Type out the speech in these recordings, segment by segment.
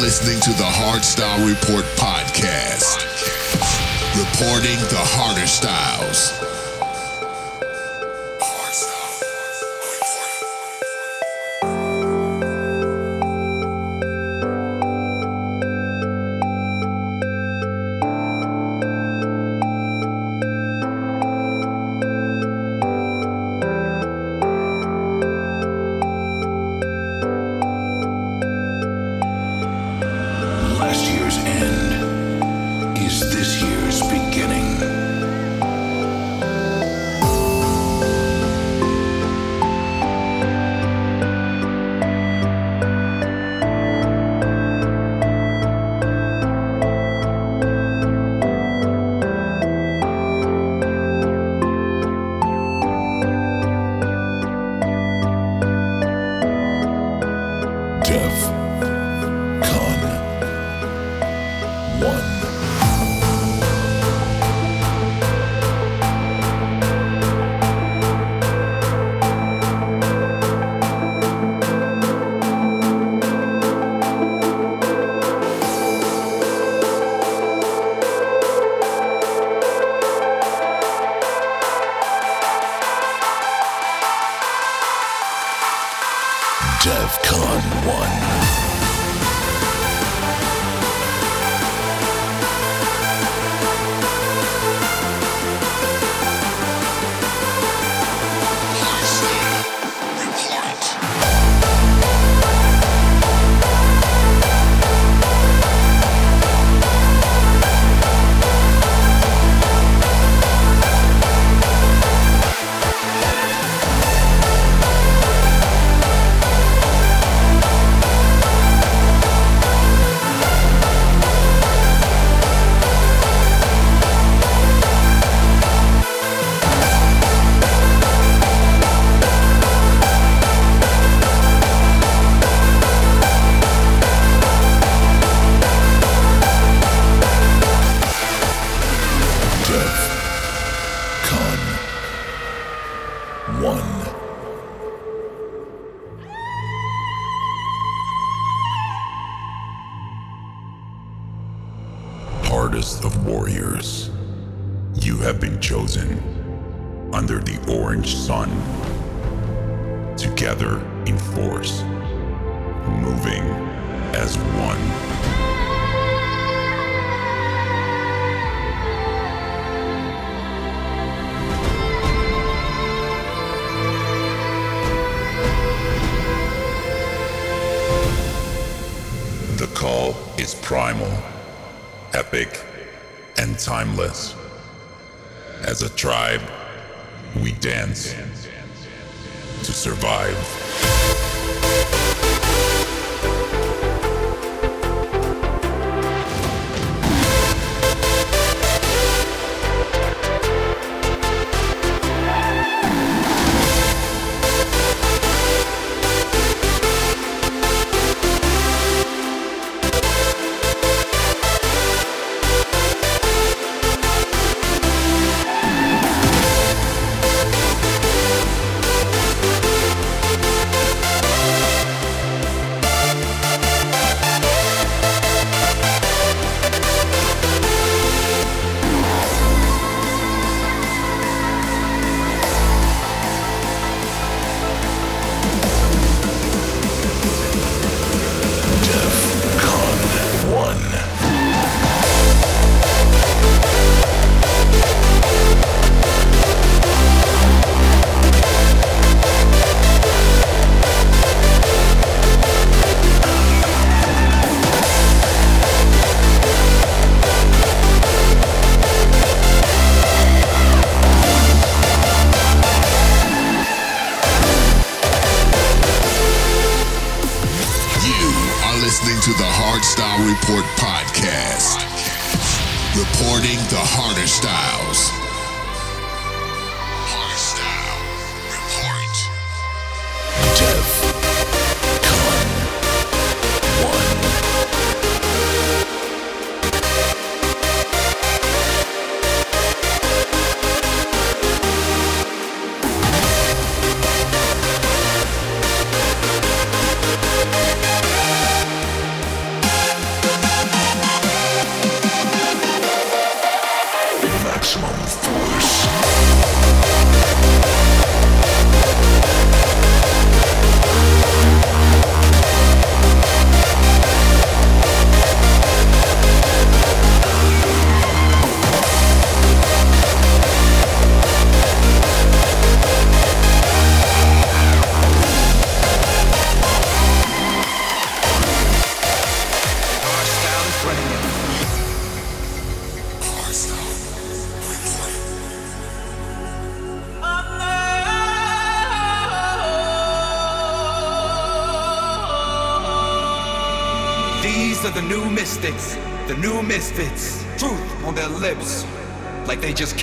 listening to the Hardstyle Report podcast, reporting the harder styles. Hardest of warriors. You have been chosen under the orange sun, together in force, moving as one. The call is primal, epic, and timeless. As a tribe, we dance to survive.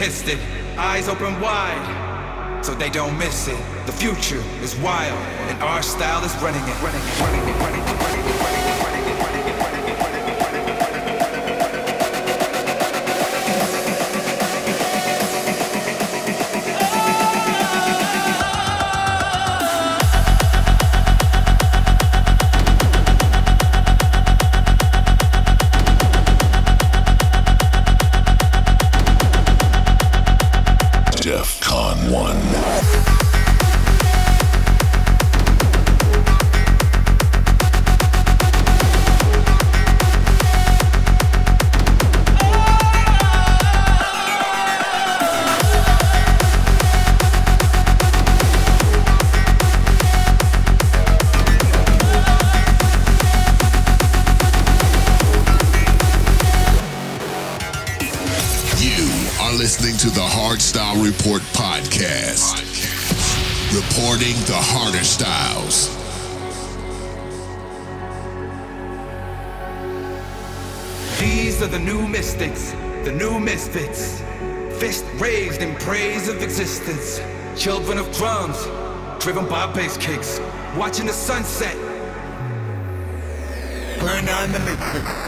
Kissed it. Eyes open wide, so they don't miss it. The future is wild, and our style is running it. Running it, running it, running it, running it, running it. Children of drums, driven by bass kicks, watching the sunset. Burn on the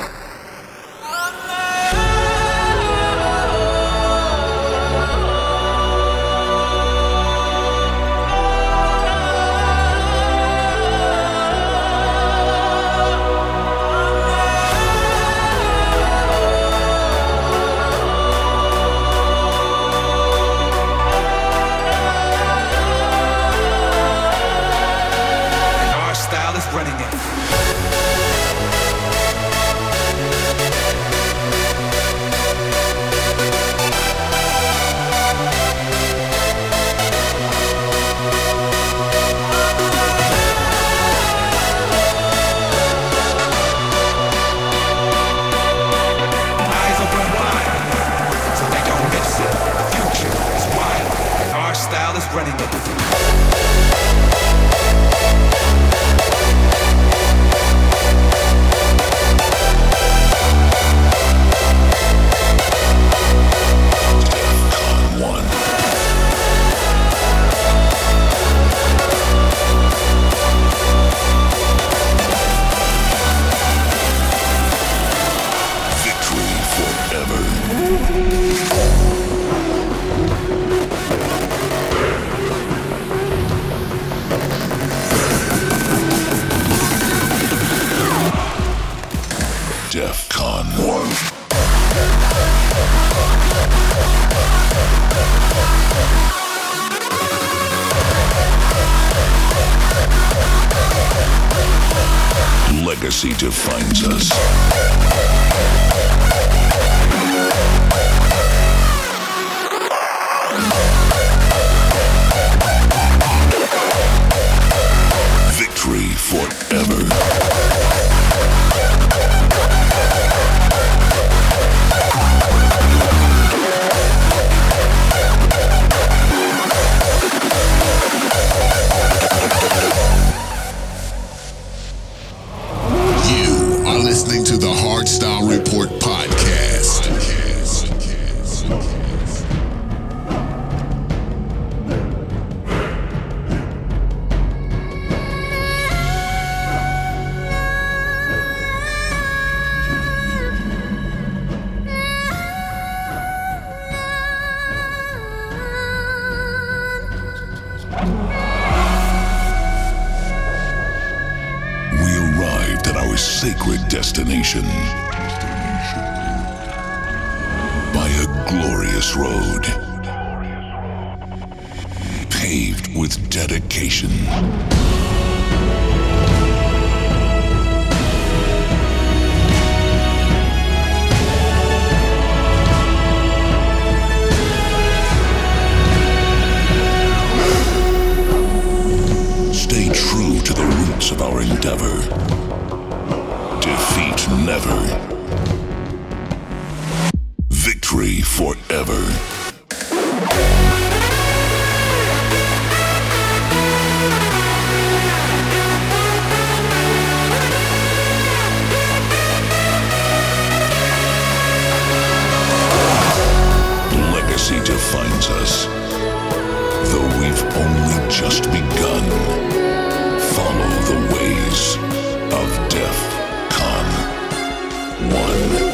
seat defines us. glorious road. Paved with dedication. Stay true to the roots of our endeavor. Defeat never victory forever. Legacy defines us, though we've only just begun. Follow the ways of DEFCON 1.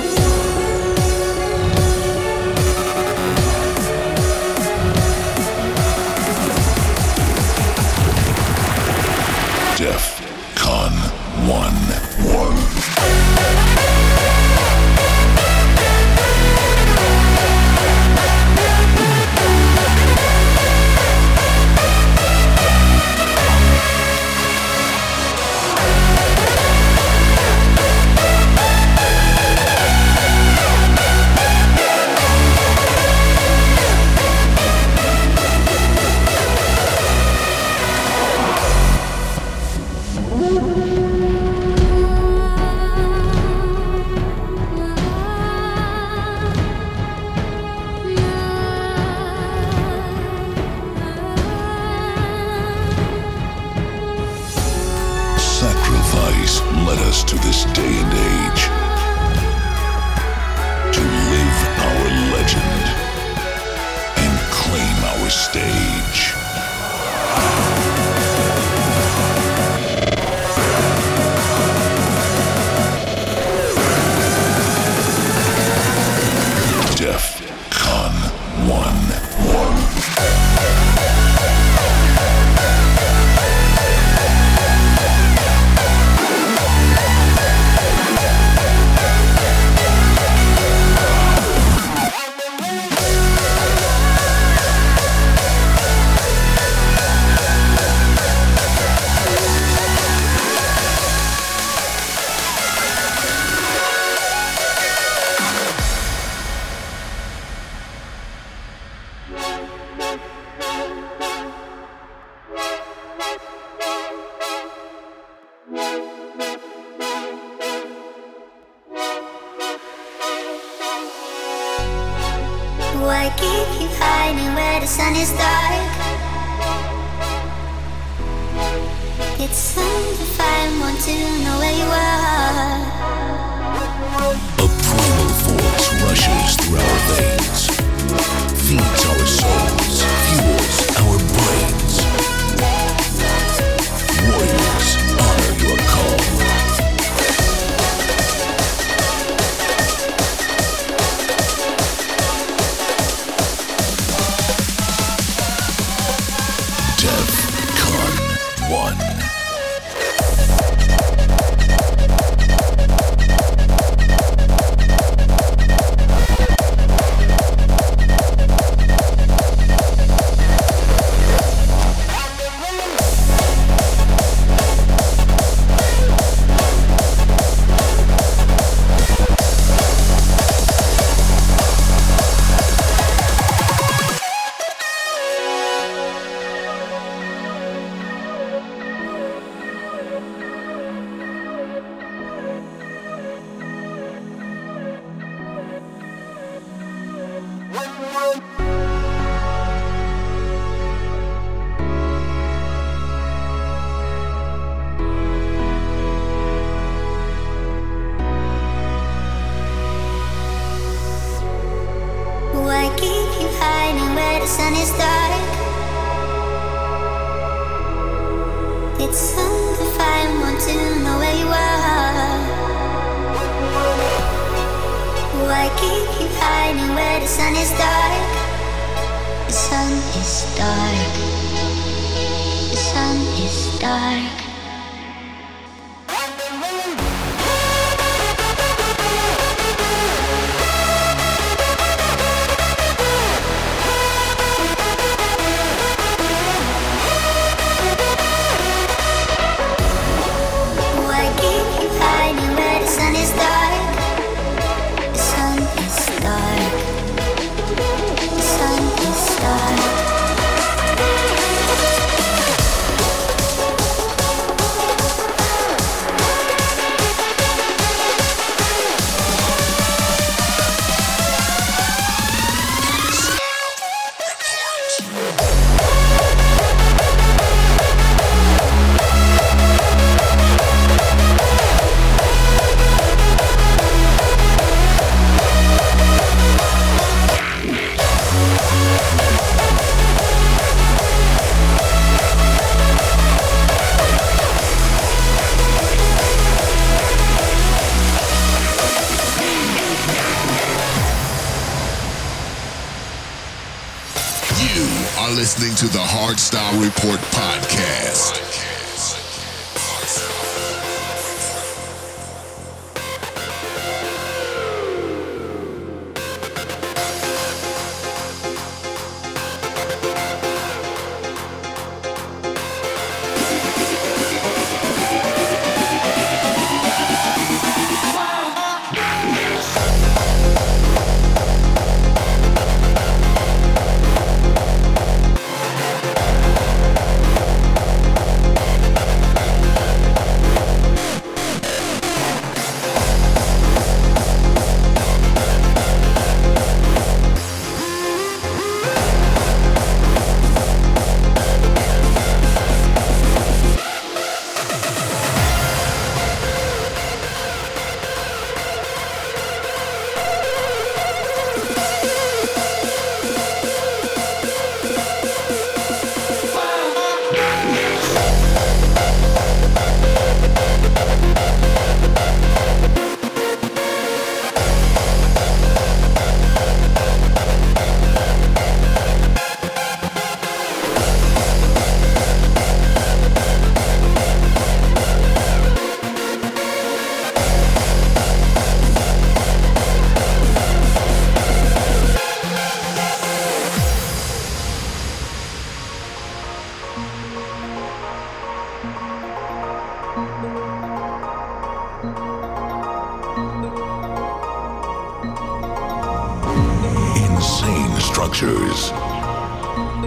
Structures,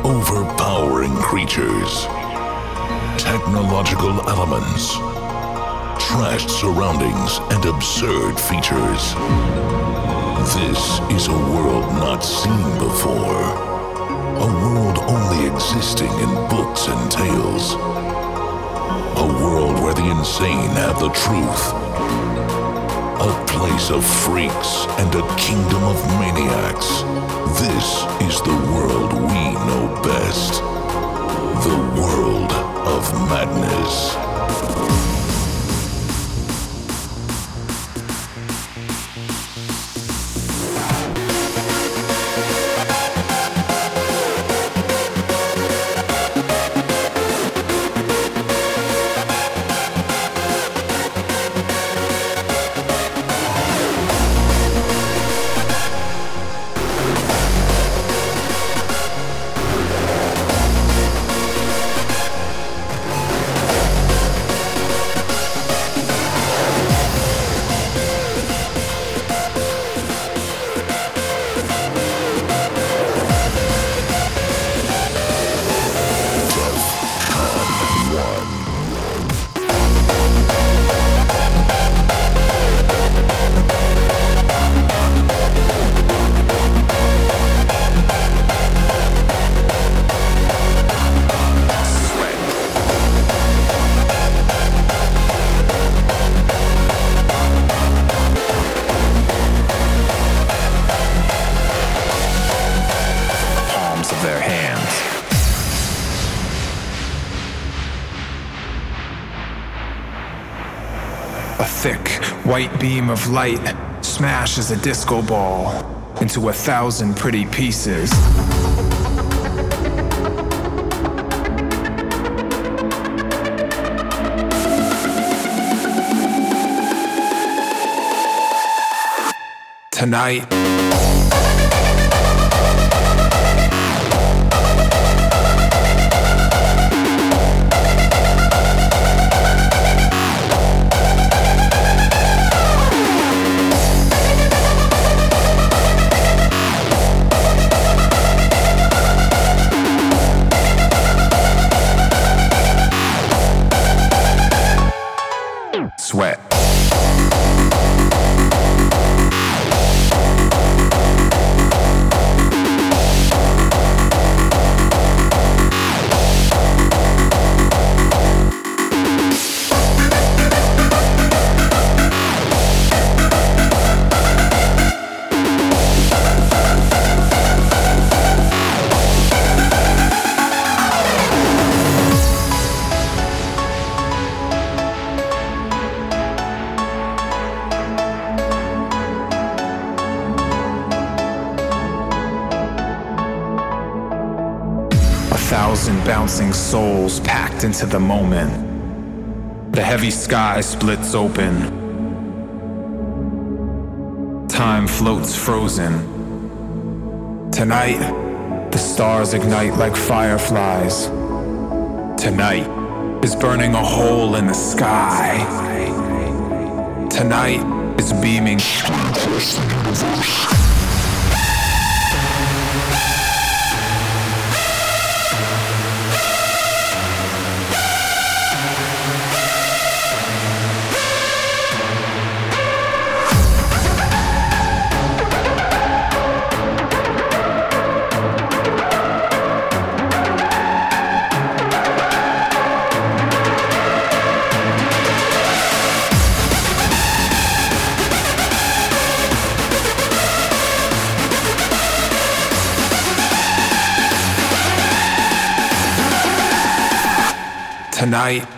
overpowering creatures, technological elements, trashed surroundings, and absurd features. This is a world not seen before. A world only existing in books and tales. A world where the insane have the truth. Place of freaks and a kingdom of maniacs. This is the world we know best. The world of madness. Beam of light smashes a disco ball into a thousand pretty pieces. Tonight, into the moment. The heavy sky splits open. Time floats frozen. Tonight, the stars ignite like fireflies. Tonight is burning a hole in the sky. Tonight is beaming. Tonight,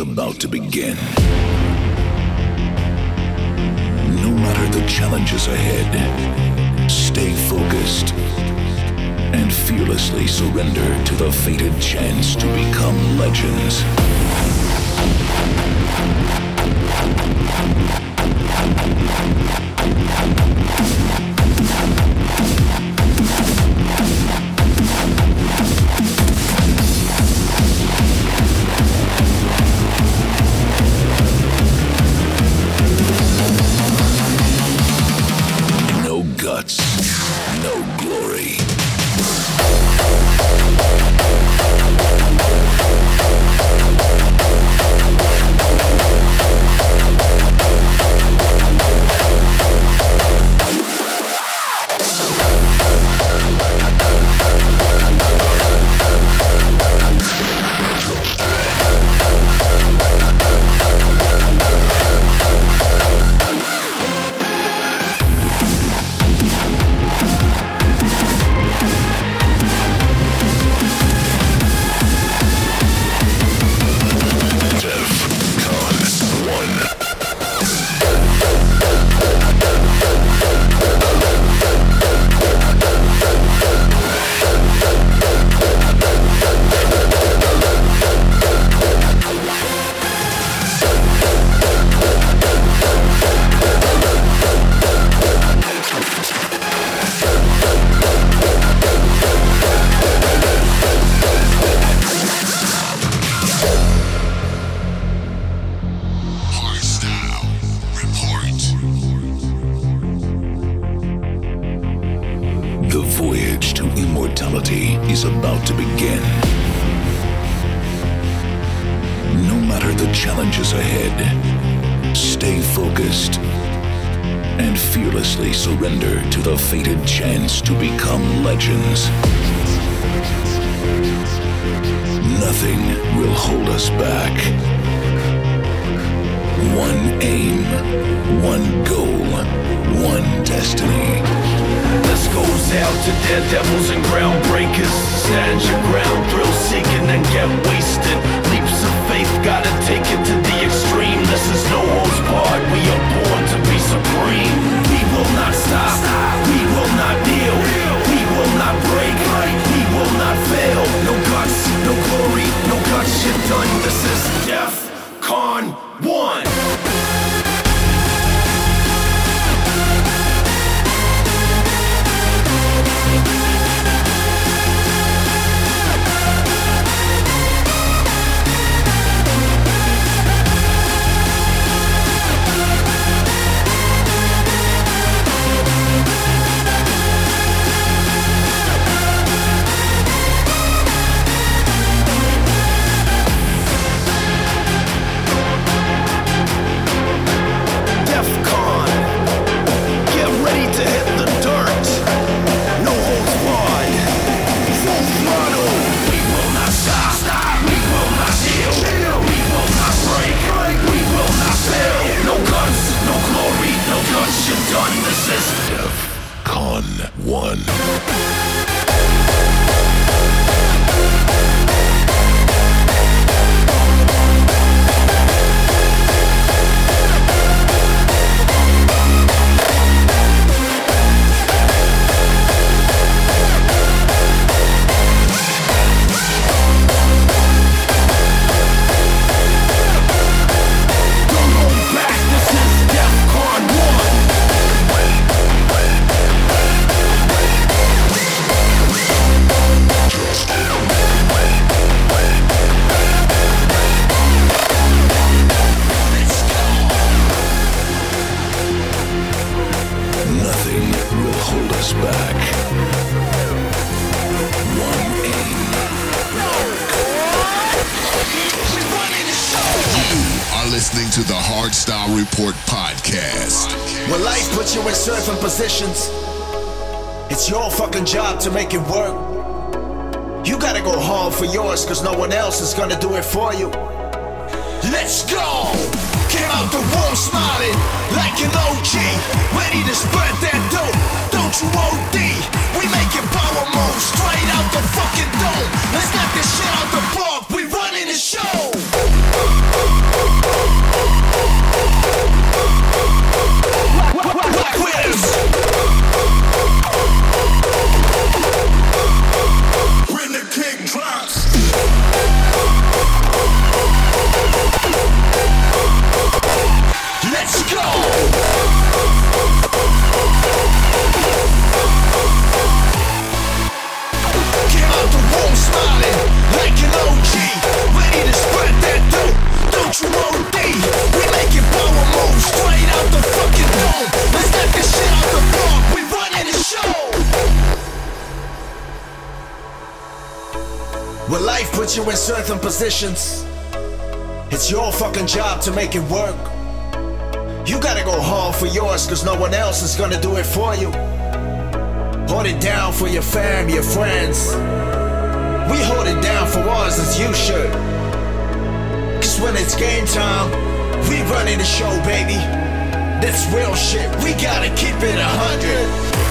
about to begin. No matter the challenges ahead, stay focused and fearlessly surrender to the fated chance to become legends. put you in certain positions. It's your fucking job to make it work. You gotta go hard for yours, cause no one else is gonna do it for you. Hold it down for your fam, your friends. We hold it down for ours as you should. Cause when it's game time, we running the show, baby. That's real shit, we gotta keep it a hundred.